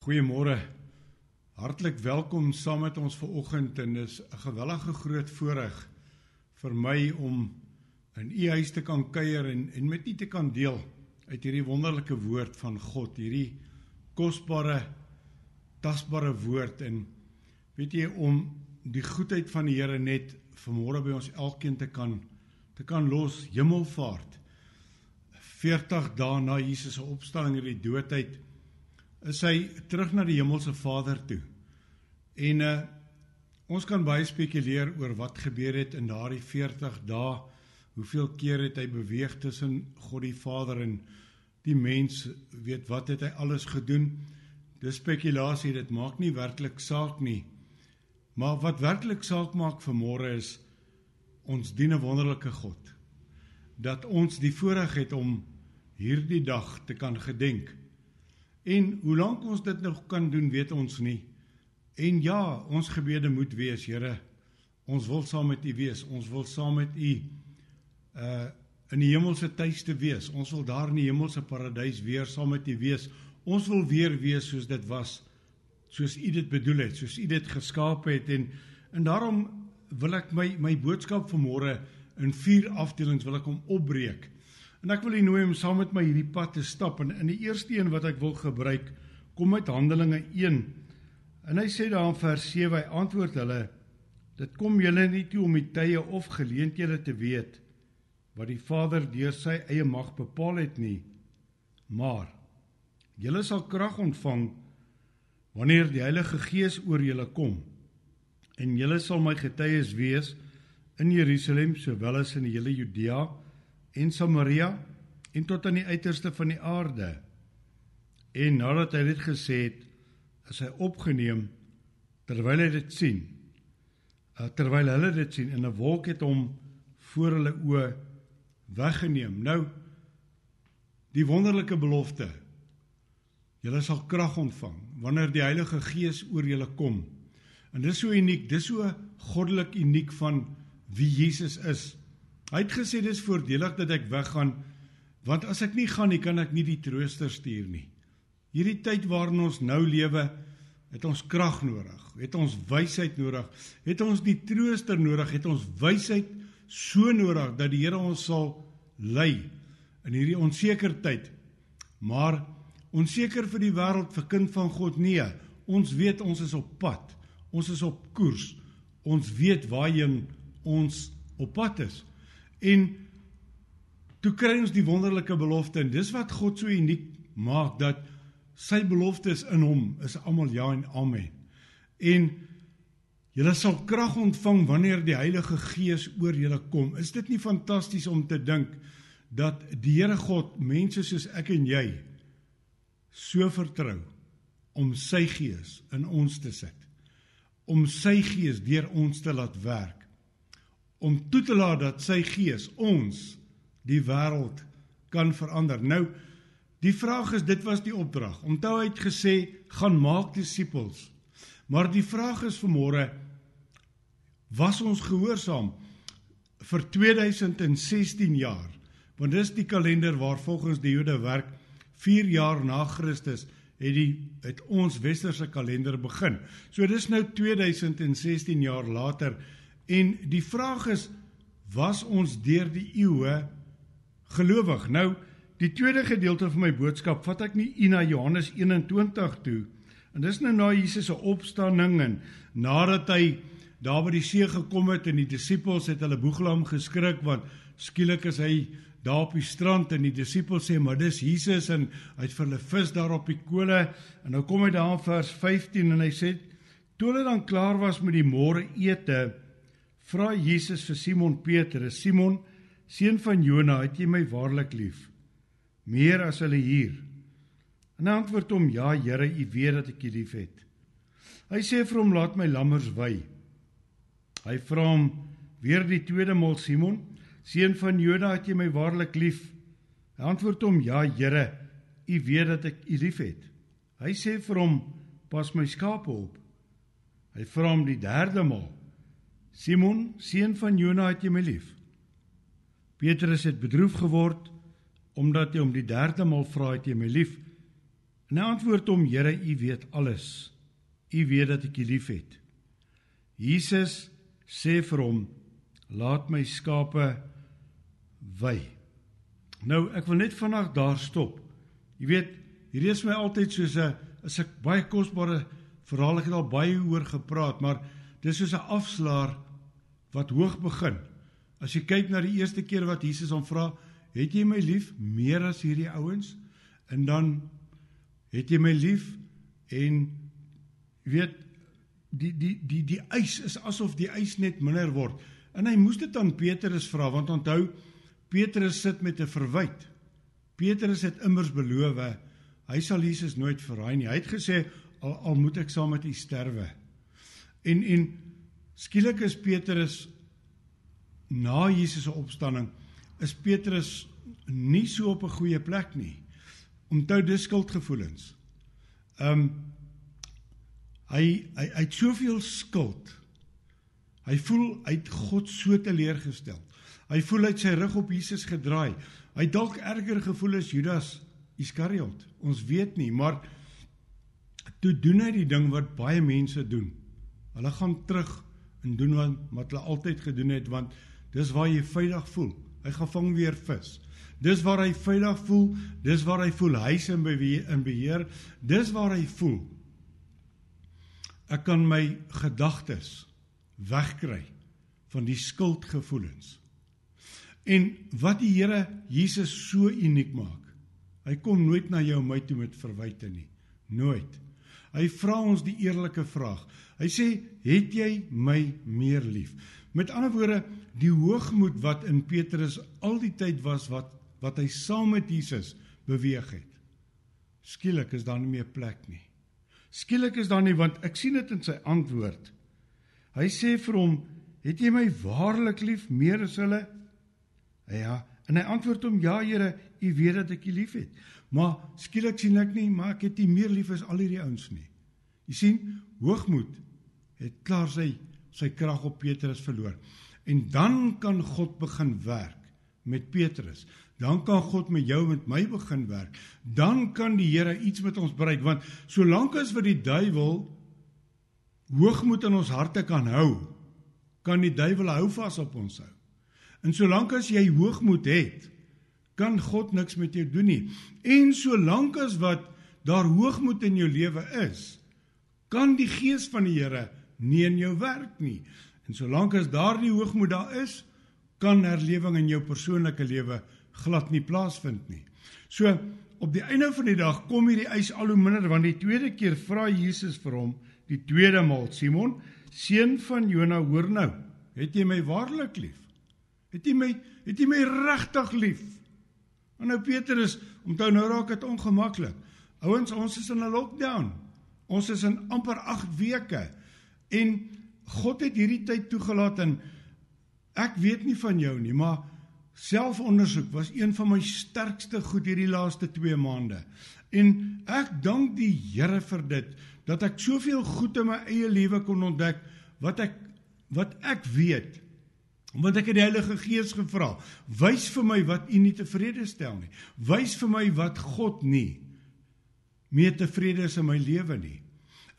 Goeiemôre. Hartlik welkom saam met ons vanoggend en dis 'n gewellige groot voorreg vir my om in u huis te kan kuier en en met u te kan deel uit hierdie wonderlike woord van God, hierdie kosbare tasbare woord en weet jy om die goedheid van die Here net vanmôre by ons elkeen te kan te kan los hemelvaart 40 dae na Jesus se opstanding uit die dood uit is hy terug na die hemelse Vader toe. En uh ons kan baie spekuleer oor wat gebeur het in daardie 40 dae. Hoeveel keer het hy beweeg tussen God die Vader en die mens? Weet wat het hy alles gedoen? Dis spekulasie, dit maak nie werklik saak nie. Maar wat werklik saak maak vir môre is ons dien 'n wonderlike God. Dat ons die voorreg het om hierdie dag te kan gedenk. En hoe lank ons dit nog kan doen, weet ons nie. En ja, ons gebede moet wees, Here. Ons wil saam met U wees. Ons wil saam met U uh in die hemelse tuiste wees. Ons wil daar in die hemelse paradys weer saam met U wees. Ons wil weer wees soos dit was, soos U dit bedoel het, soos U dit geskaap het en en daarom wil ek my my boodskap vanmôre in vier afdelings wil ek hom opbreek. En ek wil u nooi om saam met my hierdie pad te stap en in die eerste een wat ek wil gebruik kom uit Handelinge 1. En hy sê daar in vers 7 hy antwoord hulle dit kom julle nie toe om die tye of geleenthede te weet wat die Vader deur sy eie mag bepaal het nie. Maar julle sal krag ontvang wanneer die Heilige Gees oor julle kom en julle sal my getuies wees in Jerusalem sowel as in die hele Judea en Samaria en tot aan die uiterste van die aarde. En nadat hy dit gesê het, is hy opgeneem terwyl hy dit sien. Uh, terwyl hulle dit sien en 'n wolk het hom voor hulle oë weggeneem. Nou die wonderlike belofte. Julle sal krag ontvang wanneer die Heilige Gees oor julle kom. En dis so uniek, dis so goddelik uniek van wie Jesus is. Hy het gesê dis voordelig dat ek weggaan want as ek nie gaan nie kan ek nie die trooster stuur nie. Hierdie tyd waarin ons nou lewe, het ons krag nodig, het ons wysheid nodig, het ons die trooster nodig, het ons wysheid so nodig dat die Here ons sal lei in hierdie onseker tyd. Maar onseker vir die wêreld vir kind van God nee. Ons weet ons is op pad. Ons is op koers. Ons weet waarheen ons op pad is. En toe kry ons die wonderlike belofte en dis wat God so uniek maak dat sy beloftes in hom is almal ja en amen. En julle sal krag ontvang wanneer die Heilige Gees oor julle kom. Is dit nie fantasties om te dink dat die Here God mense soos ek en jy so vertrou om sy gees in ons te sit. Om sy gees deur ons te laat werk om toe te laat dat sy gees ons die wêreld kan verander. Nou die vraag is dit was die opdrag. Onthou hy het gesê gaan maak disippels. Maar die vraag is vanmôre was ons gehoorsaam vir 2016 jaar? Want dis die kalender waar volgens die Jode werk 4 jaar na Christus het die het ons westerse kalender begin. So dis nou 2016 jaar later En die vraag is was ons deur die eeue gelowig? Nou die tweede gedeelte van my boodskap vat ek nie na Johannes 21 toe. En dis nou na Jesus se opstanding en nadat hy daar by die see gekom het en die disippels het hulle boeglam geskrik want skielik is hy daar op die strand en die disippels sê maar dis Jesus en hy het vir hulle vis daar op die kole en nou kom hy daar in vers 15 en hy sê toe hulle dan klaar was met die môre ete vra Jesus vir Simon Petrus: "Simon, seun van Jona, het jy my waarlik lief? Meer as hulle hier?" En hy antwoord hom: "Ja, Here, U weet dat ek U liefhet." Hy sê vir hom: "Laat my lammers wy." Hy vra hom weer die tweede maal: "Simon, seun van Jona, het jy my waarlik lief?" Hy antwoord hom: "Ja, Here, U weet dat ek U liefhet." Hy sê vir hom: "Pas my skape op." Hy vra hom die derde maal: Simon, seun van Jona, het jy my lief? Petrus het bedroef geword omdat hy om die derde maal vra het jy my lief? En hy antwoord hom: "Here, U weet alles. U weet dat ek U liefhet." Jesus sê vir hom: "Laat my skape wy." Nou, ek wil net vanaand daar stop. Jy weet, hierdie is my altyd soos 'n is 'n baie kosbare verhaal. Ek het al baie oor gepraat, maar dis soos 'n afslaer wat hoog begin. As jy kyk na die eerste keer wat Jesus hom vra, "Het jy my lief meer as hierdie ouens?" En dan het jy my lief en weet die die die die ys is asof die ys net minder word. En hy moes dit aan Petrus vra want onthou Petrus sit met 'n verwyte. Petrus het immers beloof hy sal Jesus nooit verraai nie. Hy het gesê al, al moet ek saam met u sterwe. En en skielik is Petrus na Jesus se opstanding is Petrus nie so op 'n goeie plek nie. Onthou dis skuldgevoelens. Ehm um, hy hy hy het soveel skuld. Hy voel hy het God so teleurgestel. Hy voel hy het sy rug op Jesus gedraai. Hy dalk erger gevoel as Judas Iskariot. Ons weet nie, maar toe doen hy die ding wat baie mense doen. Hulle gaan terug en doen wat, wat hulle altyd gedoen het want dis waar jy veilig voel. Hy gaan vang weer vis. Dis waar hy veilig voel, dis waar hy voel hy is in beheer, in beheer. Dis waar hy voel. Ek kan my gedagtes wegkry van die skuldgevoelens. En wat die Here Jesus so uniek maak. Hy kom nooit na jou my toe met verwyte nie. Nooit. Hy vra ons die eerlike vraag. Hy sê, "Het jy my meer lief?" Met ander woorde, die hoogmoed wat in Petrus al die tyd was wat wat hy saam met Jesus beweeg het. Skielik is daar nie meer plek nie. Skielik is daar nie want ek sien dit in sy antwoord. Hy sê vir hom, "Het jy my waarlik lief meer as hulle?" Ja, en hy antwoord hom, "Ja, Here, U weet dat ek U liefhet." Maar skielik sien ek nie, maar ek het U meer lief as al hierdie ouens nie. Jy sien, hoogmoed het klaar sy sy krag op Petrus verloor. En dan kan God begin werk met Petrus. Dan kan God met jou met my begin werk. Dan kan die Here iets met ons bereik want solank as vir die duiwel hoogmoed in ons harte kan hou, kan die duiwel hou vas op ons hou. En solank as jy hoogmoed het, kan God niks met jou doen nie. En solank as wat daar hoogmoed in jou lewe is, kan die gees van die Here nie in jou werk nie. En solank as daardie hoogmoed daar is, kan herlewing in jou persoonlike lewe glad nie plaasvind nie. So op die einde van die dag kom hierdie eis al hoe minder want die tweede keer vra Jesus vir hom die tweede maal Simon seun van Jona hoor nou het jy my waarlik lief het jy my het jy my regtig lief en nou Petrus onthou nou raak dit ongemaklik. Ouens ons is in 'n lockdown. Ons is in amper 8 weke. En God het hierdie tyd toegelaat en ek weet nie van jou nie, maar selfondersoek was een van my sterkste goed hierdie laaste 2 maande. En ek dank die Here vir dit dat ek soveel goed in my eie lewe kon ontdek wat ek wat ek weet want ek het die Heilige Gees gevra wys vir my wat u nie tevrede stel nie wys vir my wat God nie meer tevrede is in my lewe nie.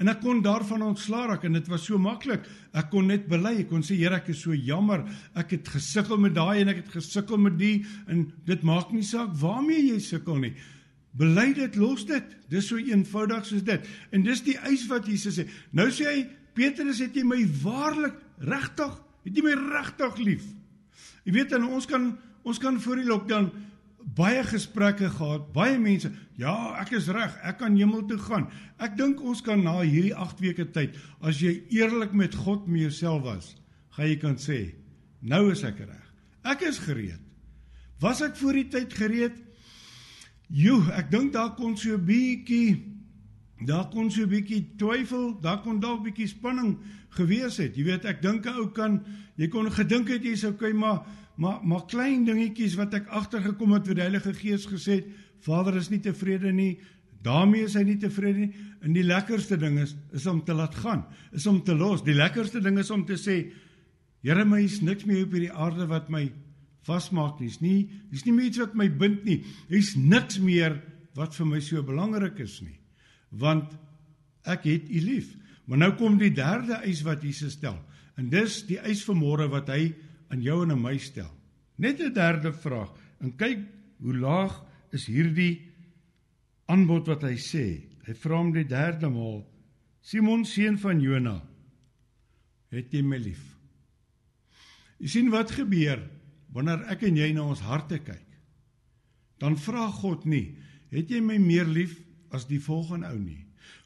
En ek kon daarvan ontslaa raak en dit was so maklik. Ek kon net bely. Ek kon sê Here, ek is so jammer. Ek het gesukkel met daai en ek het gesukkel met die en dit maak nie saak waarmee jy sukkel nie. Bely dit, los dit. Dis so eenvoudig soos dit. En dis die eis wat Jesus sê. Nou sê hy, Petrus, het jy my waarlik regtig, het jy my regtig lief? Jy weet dan ons kan ons kan voor die lockdown baie gesprekke gehad, baie mense, ja, ek is reg, ek kan hemel toe gaan. Ek dink ons kan na hierdie 8 weke tyd, as jy eerlik met God mee jouself was, gaan jy kan sê, nou is ek reg. Ek is gereed. Was ek voor die tyd gereed? Jo, ek dink daar kon so 'n bietjie daar kon so 'n bietjie twyfel, daar kon dalk bietjie spanning gewees het. Jy weet, ek dink 'n ou kan jy kon gedink het jy sou kyk maar maar maar klein dingetjies wat ek agtergekom het wat die Heilige Gees gesê het, Vader is nie tevrede nie, daarmee is hy nie tevrede nie. En die lekkerste ding is is om te laat gaan, is om te los. Die lekkerste ding is om te sê, Here, my is niks meer op hierdie aarde wat my vasmaak nie. Dis nie dis nie meer iets wat my bind nie. Dis niks meer wat vir my so belangrik is nie. Want ek het u lief. Maar nou kom die derde eis wat Jesus stel. En dis die eis vir môre wat hy aan jou en aan my stel. Net 'n derde vraag. En kyk hoe laag is hierdie aanbod wat hy sê. Hy vra hom die derde maal: Simon seun van Jona, het jy my lief? Jy sien wat gebeur wanneer ek en jy na ons harte kyk. Dan vra God nie: Het jy my meer lief as die volgende ou nie?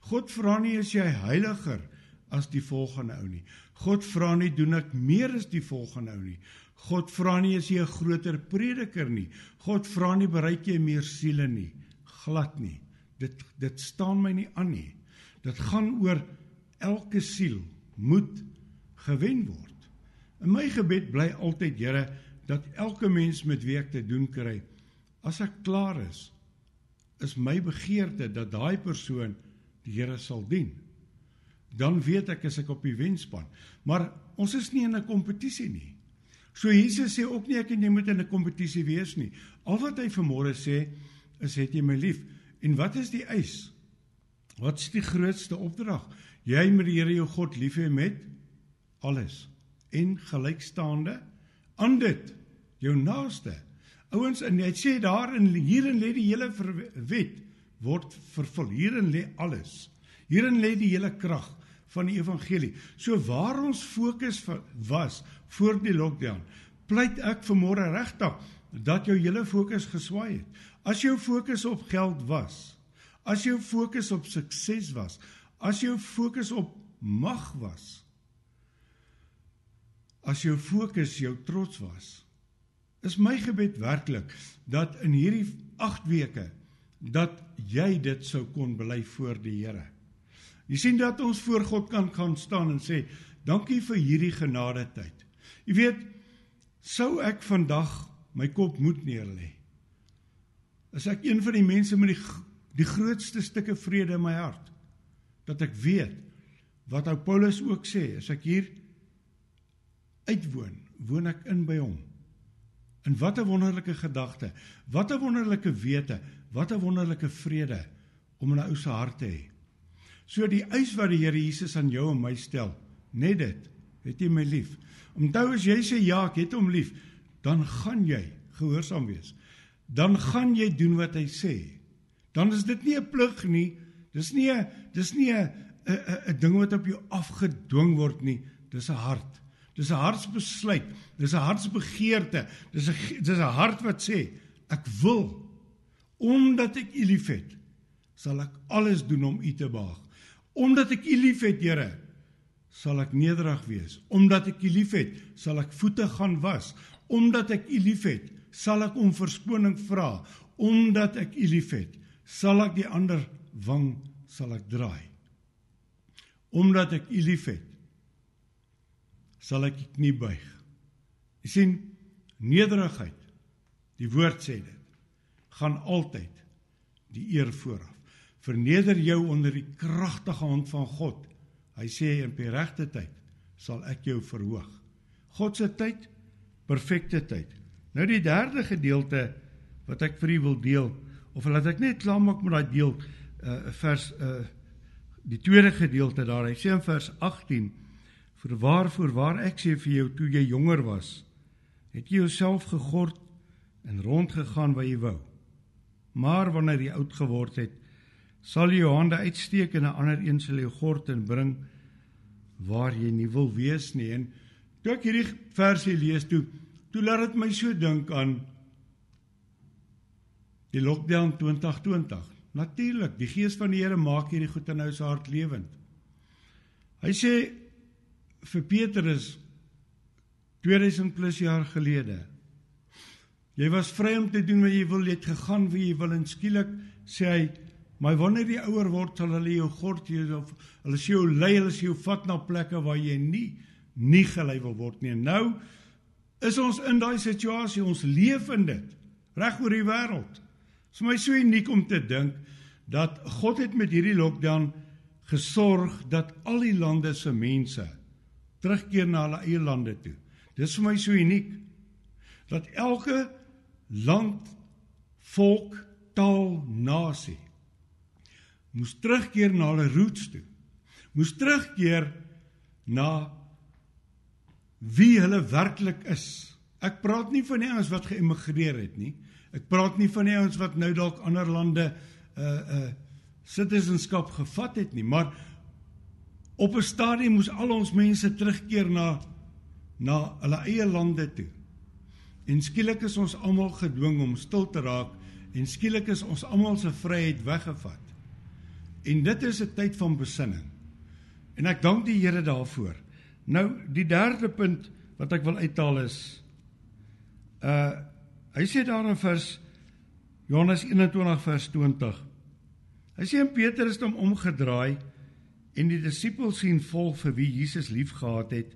God vra nie is jy heiliger as die volgende ou nie. God vra nie doen ek meer as die volgende ou nie. God vra nie is jy 'n groter prediker nie. God vra nie bereik jy meer siele nie. Glad nie. Dit dit staan my nie aan nie. Dit gaan oor elke siel moet gewen word. In my gebed bly altyd Here dat elke mens met wie ek te doen kry as ek klaar is is my begeerte dat daai persoon die Here sal dien. Dan weet ek as ek op die wenspan. Maar ons is nie in 'n kompetisie nie. So Jesus sê ook nie ek en jy moet in 'n kompetisie wees nie. Al wat hy vanmôre sê is het jy my lief? En wat is die eis? Wat is die grootste opdrag? Jy moet die Here jou God lief hê met alles en gelykstaande aan dit jou naaste. Ouens, en hy sê daar in hierin lê die hele wet word vervul. Hierin lê alles. Hierin lê die hele krag van die evangelie. So waar ons fokus was voor die lockdown, pleit ek vanmôre regtig dat jou hele fokus geswaai het. As jou fokus op geld was, as jou fokus op sukses was, as jou fokus op mag was, as jou fokus jou trots was, is my gebed werklik dat in hierdie 8 weke dat jy dit sou kon bely voor die Here. Jy sien dat ons voor God kan gaan staan en sê, "Dankie vir hierdie genade tyd." Jy weet, sou ek vandag my kop moet neerlê. Is ek een van die mense met die die grootste stukke vrede in my hart dat ek weet wat ou Paulus ook sê, as ek hier uitwoon, woon ek in by hom. En wat 'n wonderlike gedagte, wat 'n wonderlike wete, Wat 'n wonderlike vrede om in 'n ou se hart te hê. So die eis wat die Here Jesus aan jou en my stel, net dit, het jy my lief. Onthou as jy sê ja, ek het hom lief, dan gaan jy gehoorsaam wees. Dan gaan jy doen wat hy sê. Dan is dit nie 'n plig nie. Dis nie 'n dis nie 'n 'n 'n ding wat op jou afgedwing word nie. Dis 'n hart. Dis 'n hartsbesluit. Dis 'n hartsbegeerte. Dis 'n dis 'n hart wat sê ek wil Omdat ek U liefhet, sal ek alles doen om U te behaag. Omdat ek U liefhet, Here, sal ek nederig wees. Omdat ek U liefhet, sal ek voete gaan was. Omdat ek U liefhet, sal ek om verskoning vra. Omdat ek U liefhet, sal ek die ander wang sal ek draai. Omdat ek U liefhet, sal ek nie buig. Jy sien nederigheid. Die woord sê dit gaan altyd die eer vooraf. Verneder jou onder die kragtige hand van God. Hy sê in die regte tyd sal ek jou verhoog. God se tyd, perfekte tyd. Nou die derde gedeelte wat ek vir u wil deel of laat ek net klaar maak met daai deel uh vers uh die tweede gedeelte daar. Hy sê in vers 18: "Vir waarvoor waar ek sê vir jou toe jy jonger was, het jy jouself gegord en rondgegaan waar jy wou." Maar wanneer jy oud geword het, sal jy jou hande uitsteek en 'n ander een sal jou gord en bring waar jy nie wil wees nie. En toe ek hierdie versie lees toe, toe laat dit my so dink aan die lockdown 2020. Natuurlik, die gees van die Here maak hierdie goed in ons hart lewend. Hy sê vir Petrus 2000 plus jaar gelede Jy was vry om te doen wat jy wil, jy het gegaan wie jy wil en skielik sê hy, "Maar wanneer jy ouer word, sal hulle jou gord jy of hulle sê jou lei, hulle sê jou vat na plekke waar jy nie nie gelei wil word nie." Nou is ons in daai situasie, ons leef in dit reg oor die wêreld. Dit is my so uniek om te dink dat God het met hierdie lockdown gesorg dat al die lande se mense terugkeer na hulle eie lande toe. Dis vir my so uniek dat elke land, volk, taal, nasie moes terugkeer na hulle roots toe. Moes terugkeer na wie hulle werklik is. Ek praat nie van die ouens wat geëmigreer het nie. Ek praat nie van die ouens wat nou dalk ander lande uh uh citizenskap gevat het nie, maar op 'n stadium moes al ons mense terugkeer na na hulle eie lande toe. En skielik is ons almal gedwing om stil te raak en skielik is ons almal se vryheid weggevat. En dit is 'n tyd van besinning. En ek dank die Here daarvoor. Nou die derde punt wat ek wil uithaal is uh hy sê daar in vers Johannes 21 vers 20. Hy sê en Petrus het hom omgedraai en die disippels sien volg vir wie Jesus liefgehad het,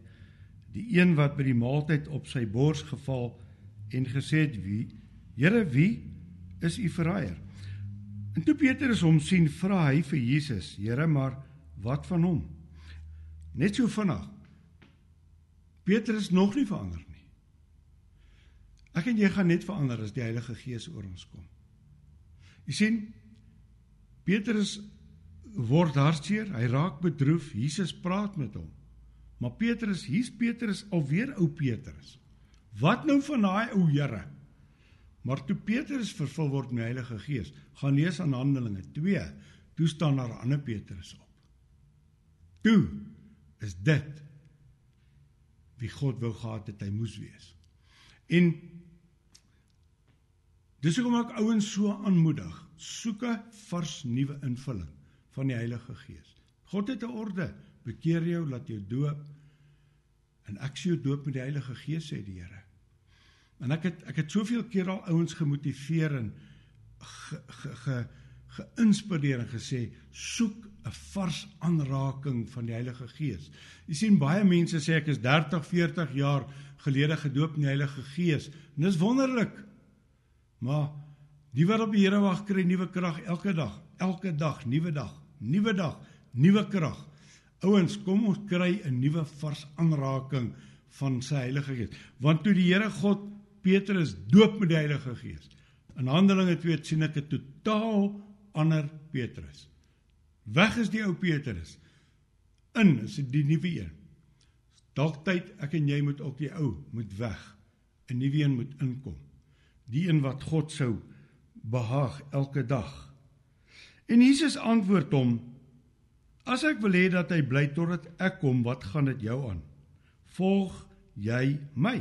die een wat by die maaltyd op sy bors geval en gesê het wie Here wie is u verraaier? En toe Petrus hom sien vra hy vir Jesus Here maar wat van hom? Net so vinnig. Petrus nog nie verander nie. Ek en jy gaan net verander as die Heilige Gees oor ons kom. Jy sien Petrus word hartseer hy raak bedroef Jesus praat met hom maar Petrus hier's Petrus alweer ou Petrus Wat nou van daai ou Here? Maar toe Petrus vervul word met die Heilige Gees, gaan lees aan Handelinge 2, toe staan daar 'n ander Petrus op. Toe is dit wie God wou gehad het hy moes wees. En dis hoekom ek ouens so aanmoedig, soek 'n vars nuwe invulling van die Heilige Gees. God het 'n orde, bekeer jou, laat jou doop en ek sê jou doop met die Heilige Gees sê die Here. En ek het ek het soveel keer al ouens gemotiveer en geïnspireer ge, ge, ge en gesê soek 'n vars aanraking van die Heilige Gees. Jy sien baie mense sê ek is 30, 40 jaar gelede gedoop in die Heilige Gees. En dis wonderlik. Maar die wat op die Here wag kry nuwe krag elke dag, elke dag, nuwe dag, nuwe dag, nuwe krag. Ouens, kom ons kry 'n nuwe vars aanraking van sy Heilige Gees. Want toe die Here God Petrus doop met die Heilige Gees. In Handelinge 2 sien ek 'n totaal ander Petrus. Weg is die ou Petrus. In is die nuwe een. Dalk tyd ek en jy moet ook die ou moet weg. 'n Nuwe een moet inkom. Die een wat God sou behaag elke dag. En Jesus antwoord hom: As ek wil hê dat hy bly totdat ek kom, wat gaan dit jou aan? Volg jy my?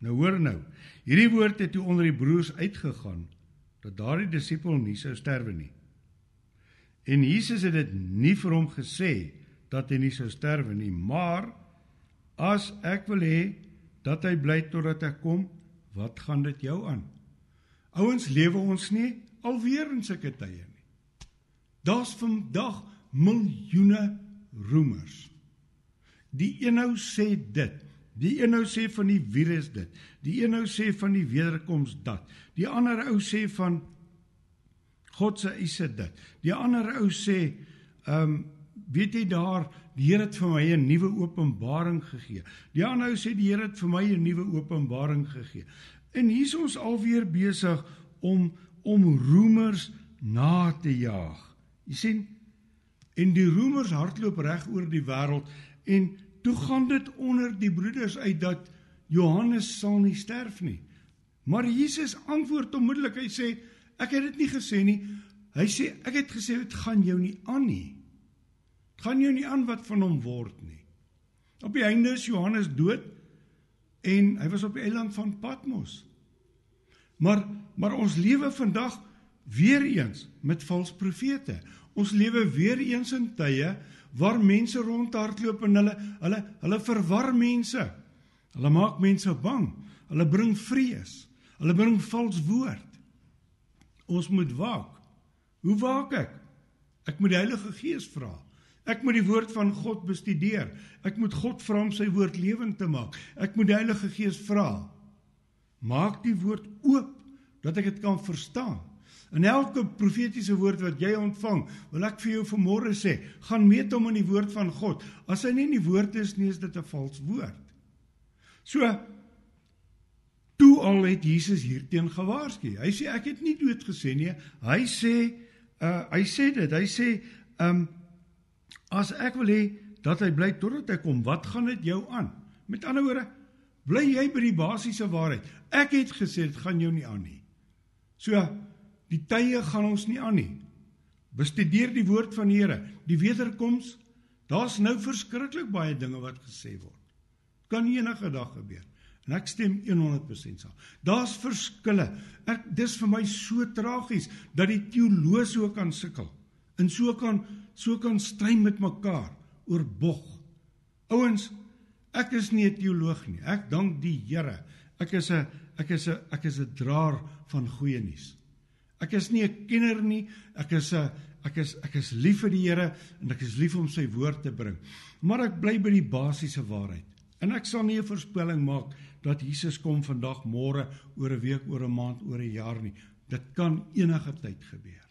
Nou hoor nou. Hierdie woord het toe onder die broers uitgegaan dat daardie disipel nie sou sterwe nie. En Jesus het dit nie vir hom gesê dat hy nie sou sterwe nie, maar as ek wil hê dat hy bly totdat ek kom, wat gaan dit jou aan? Ouens, lewe ons nie alweer in sulke tye. Daar's vandag miljoene roemers. Die een nou sê dit, Die een ou sê van die virus dit. Die een ou sê van die wederkoms dat. Die ander ou sê van God se is dit. Die ander ou sê ehm um, weet jy daar die Here het vir my 'n nuwe openbaring gegee. Die ander ou sê die Here het vir my 'n nuwe openbaring gegee. En hier's ons alweer besig om om roemers na te jaag. Jy sien en die roemers hardloop reg oor die wêreld en toe gaan dit onder die broeders uit dat Johannes sal nie sterf nie. Maar Jesus antwoord onmiddellik. Hy sê ek het dit nie gesê nie. Hy sê ek het gesê dit gaan jou nie aan nie. Dit gaan jou nie aan wat van hom word nie. Op die einde is Johannes dood en hy was op die eiland van Patmos. Maar maar ons lewe vandag weer eens met valse profete. Ons lewe weer eens in tye waar mense rondhardloop en hulle hulle hulle verwar mense. Hulle maak mense bang. Hulle bring vrees. Hulle bring vals woord. Ons moet waak. Hoe waak ek? Ek moet die Heilige Gees vra. Ek moet die woord van God bestudeer. Ek moet God vra om sy woord lewend te maak. Ek moet die Heilige Gees vra. Maak die woord oop dat ek dit kan verstaan. En elke profetiese woord wat jy ontvang, wil ek vir jou vanmôre sê, gaan meet hom in die woord van God. As hy nie in die woord is nie, is dit 'n vals woord. So toe al het Jesus hierteen gewaarsku. Hy sê ek het nie dood gesê nie. Hy sê uh hy sê dit. Hy sê um as ek wil hê dat hy bly totdat ek kom, wat gaan dit jou aan? Met ander woorde, bly jy by die basiese waarheid. Ek het gesê dit gaan jou nie aan nie. So die tye gaan ons nie aan nie. Bestudeer die woord van die Here. Die wederkoms, daar's nou verskriklik baie dinge wat gesê word. Kan enige dag gebeur. En ek stem 100% saam. Daar's verskille. Ek dis vir my so tragies dat die teoloë so kan sukkel. En so kan so kan stry met mekaar oor bog. Ouens, ek is nie 'n teoloog nie. Ek dank die Here. Ek is 'n ek is 'n ek is 'n draer van goeie nuus. Ek is nie 'n kenner nie. Ek is 'n ek is ek is lief vir die Here en ek is lief om sy woord te bring. Maar ek bly by die basiese waarheid. En ek sal nie 'n voorspelling maak dat Jesus kom vandag, môre, oor 'n week, oor 'n maand, oor 'n jaar nie. Dit kan enige tyd gebeur.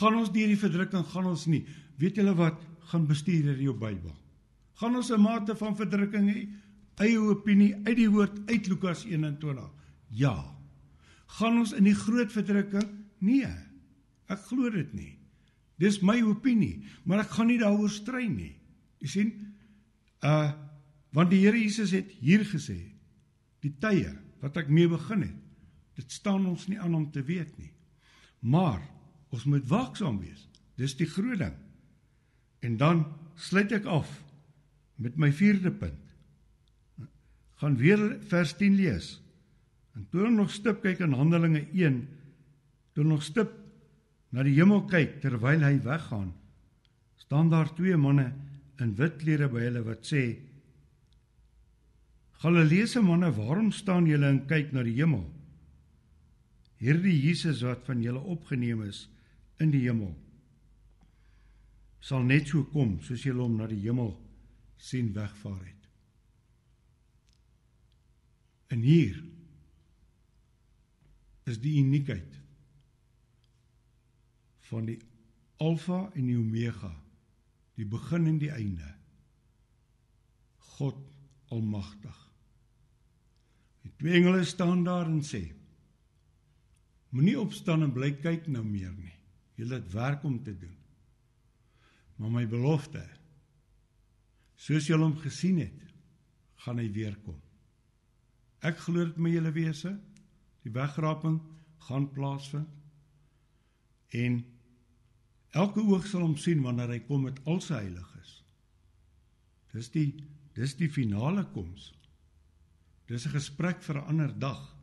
Gaan ons deur die verdrukking, gaan ons nie. Weet julle wat? Gaan bestuur hier jou Bybel. Gaan ons 'n mate van verdrukking hê? Eie opinie uit die woord uit Lukas 21. Ja. Gaan ons in die groot verdrukking? Nee. Ek glo dit nie. Dis my opinie, maar ek gaan nie daaroor stry nie. Jy sien? Uh want die Here Jesus het hier gesê, die tye wat ek mee begin het. Dit staan ons nie aan om te weet nie. Maar ons moet waaksaam wees. Dis die groot ding. En dan sluit ek af met my vierde punt. Gaan weer vers 10 lees. En toe nog stip kyk in Handelinge 1, toe nog stip na die hemel kyk terwyl hy weggaan, staan daar twee manne in wit klere by hulle wat sê Galileese manne, waarom staan julle en kyk na die hemel? Hierdie Jesus wat van julle opgeneem is in die hemel sal net so kom soos julle hom na die hemel sien wegvaar het. En hier is die uniekheid van die alfa en die omega, die begin en die einde. God almagtig. Die twee engele staan daar en sê: Moenie opstaan en bly kyk nou meer nie. Julle het werk om te doen. Maar my belofte, soos julle hom gesien het, gaan hy weer kom. Ek glo dit met julle wese, die wegraping gaan plaasvind. En elke oog sal hom sien wanneer hy kom met al sy heiliges. Dis die dis die finale koms. Dis 'n gesprek vir 'n ander dag.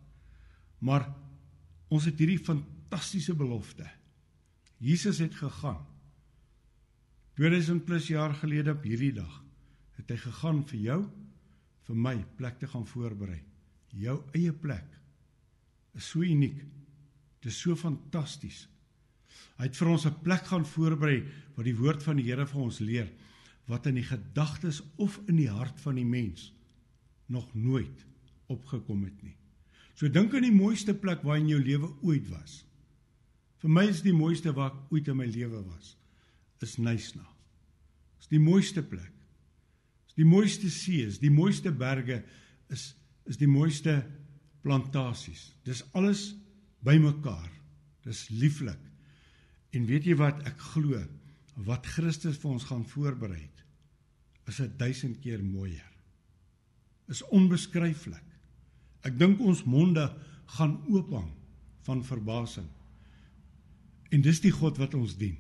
Maar ons het hierdie fantastiese belofte. Jesus het gegaan. 2000 plus jaar gelede op hierdie dag het hy gegaan vir jou, vir my plek te gaan voorberei. Jou eie plek is so uniek. Dit is so fantasties. Hy het vir ons 'n plek gaan voorberei wat die woord van die Here vir ons leer wat in die gedagtes of in die hart van die mens nog nooit opgekom het nie. So dink aan die mooiste plek waar in jou lewe ooit was. Vir my is die mooiste waar ek ooit in my lewe was, is Nysna. Is die mooiste plek. Is die mooiste see, is die mooiste berge, is is die mooiste plantasies. Dis alles bymekaar. Dis lieflik. En weet jy wat ek glo? Wat Christus vir ons gaan voorberei het, is 'n duisend keer mooier. Is onbeskryflik. Ek dink ons monde gaan oophang van verbasing. En dis die God wat ons dien.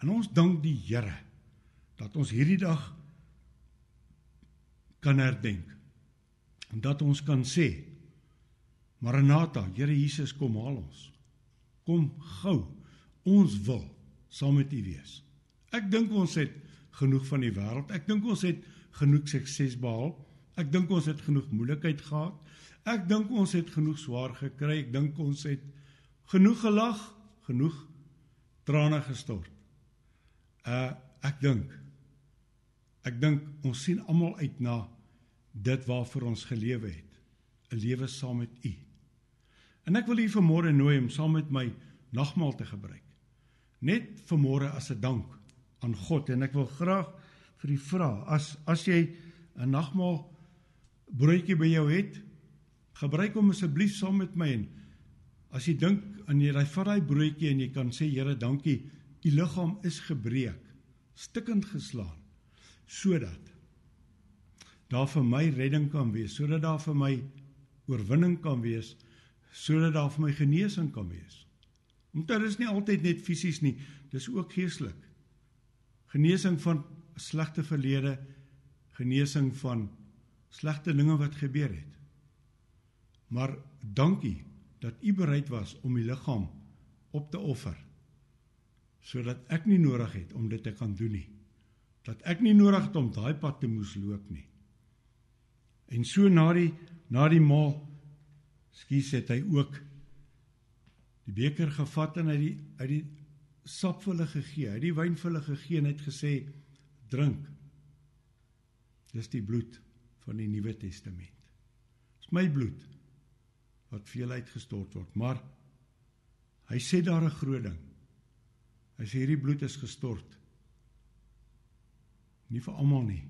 En ons dank die Here dat ons hierdie dag kan herdenk. En dat ons kan sê Maranatha, Here Jesus kom haal ons. Kom gou. Ons wil saam met U wees. Ek dink ons het genoeg van die wêreld. Ek dink ons het genoeg sukses behaal. Ek dink ons het genoeg moeilikheid gehad. Ek dink ons het genoeg swaar gekry. Ek dink ons het genoeg gelag, genoeg trane gestort. Uh ek dink ek dink ons sien almal uit na dit waarvoor ons gelewe het. 'n Lewe saam met U. En ek wil u vanmôre nooi om saam met my nagmaal te gebruik. Net vanmôre as 'n dank aan God en ek wil graag vir u vra as as jy 'n nagmaal broodjie by jou het, Gebruik hom asseblief saam met my en As jy dink aan jy vat daai broodjie en jy kan sê Here, dankie, u liggaam is gebreek, stikkend geslaan, sodat daar vir my redding kan wees, sodat daar vir my oorwinning kan wees, sodat daar vir my genesing kan wees. Want dit is nie altyd net fisies nie, dis ook geestelik. Genesing van slegte verlede, genesing van slegte dinge wat gebeur het. Maar dankie dat u bereid was om u liggaam op te offer sodat ek nie nodig het om dit te kan doen nie. Dat ek nie nodig het om daai pad te moes loop nie. En so na die na die maal skuis het hy ook die beker gevat en uit die uit die sap vir hulle gegee, uit die wyn vir hulle gegee en het gesê drink. Dis die bloed van die Nuwe Testament. Dis my bloed wat vir julle uitgestort word, maar hy sê daar 'n groot ding. Hy sê hierdie bloed is gestort nie vir almal nie.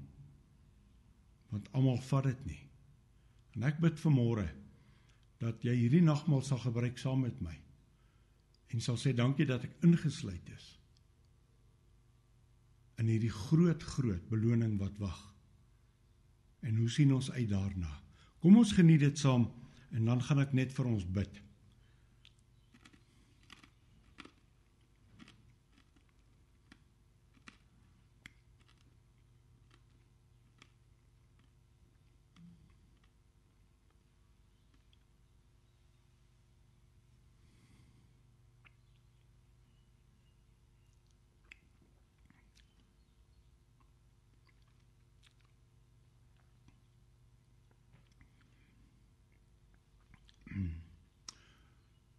Want almal vat dit nie. En ek bid vir môre dat jy hierdie nagmaal sal gebruik saam met my en sal sê dankie dat ek ingesluit is in hierdie groot groot beloning wat wag. En hoe sien ons uit daarna? Kom ons geniet dit saam en dan gaan ek net vir ons bid.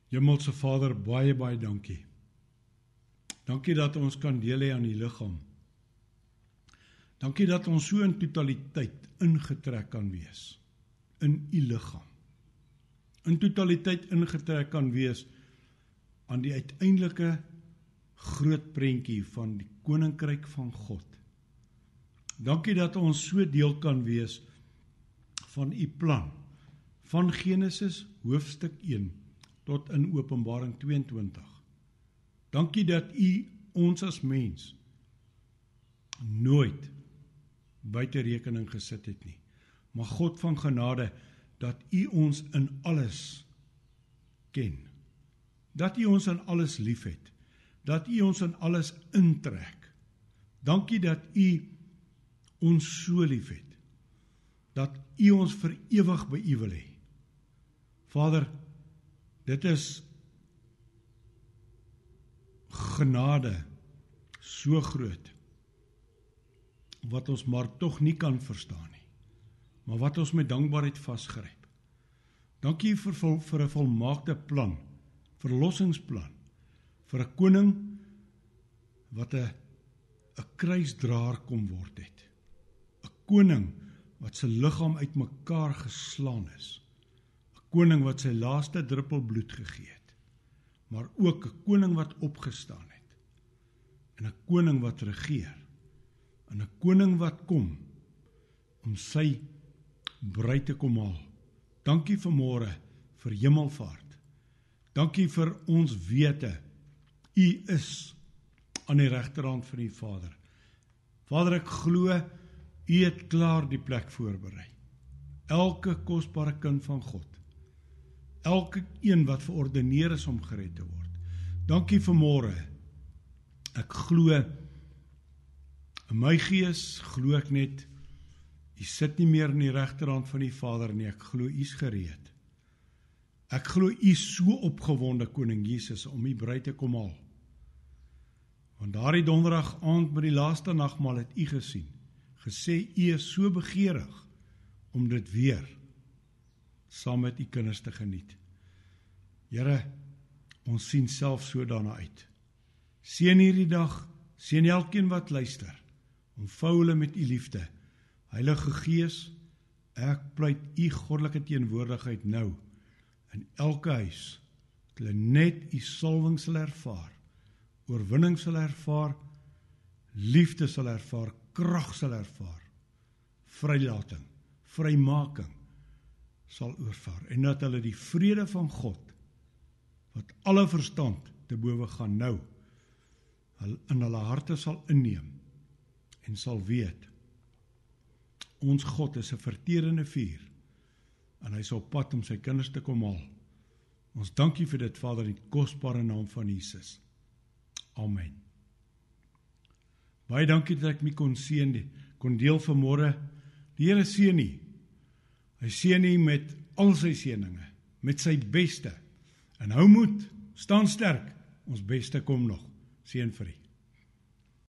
Hemelse Vader, baie baie dankie. Dankie dat ons kan deel hê aan die liggaam. Dankie dat ons so in totaliteit ingetrek kan wees in u liggaam. In totaliteit ingetrek kan wees aan die uiteindelike groot prentjie van die koninkryk van God. Dankie dat ons so deel kan wees van u plan van Genesis hoofstuk 1 tot in Openbaring 22. Dankie dat u ons as mens nooit buite rekening gesit het nie. Maar God van genade dat u ons in alles ken. Dat u ons in alles liefhet. Dat u ons in alles intrek. Dankie dat u ons so liefhet. Dat u ons vir ewig by u wil hê. Vader, Dit is genade so groot wat ons maar tog nie kan verstaan nie. Maar wat ons met dankbaarheid vasgryp. Dankie vir vir 'n volmaakte plan, verlossingsplan vir 'n koning wat 'n 'n kruisdraer kom word het. 'n Koning wat se liggaam uitmekaar geslaan is koning wat sy laaste druppel bloed gegee het, maar ook 'n koning wat opgestaan het. En 'n koning wat regeer. En 'n koning wat kom om sy bruid te kom haal. Dankie vir môre vir hemelvaart. Dankie vir ons wete u is aan die regterhand van die Vader. Vader, ek glo u het klaar die plek voorberei. Elke kosbare kind van God elke een wat verordeneer is om gered te word. Dankie vir môre. Ek glo in my gees glo ek net u sit nie meer in die regterhand van die Vader nie. Ek glo u's gereed. Ek glo u so opgewonde koning Jesus om u bruid te kom haal. Want daardie donderdag aand by die laaste nagmaal het u gesien, gesê u is so begeerig om dit weer saam met u kinders te geniet. Here, ons sien self so daarna uit. Seën hierdie dag, seën elkeen wat luister. Omvou hulle met u liefde. Heilige Gees, ek pleit u goddelike teenwoordigheid nou in elke huis. Dat hulle net u salwing sal ervaar. Oorwinning sal ervaar. Liefde sal ervaar, krag sal ervaar. Vrylating, vrymaking sal oorvaar en dat hulle die vrede van God wat alle verstand te bowe gaan nou in hulle harte sal inneem en sal weet ons God is 'n verterende vuur en hy op pad om sy kinders te kom haal. Ons dankie vir dit Vader in die kosbare naam van Jesus. Amen. Baie dankie dat ek my kon seën die kon deel vanmôre. Die Here seën nie. Hy seën nie met al sy seëninge, met sy beste. En hou moed, staan sterk. Ons beste kom nog. Seën vir u.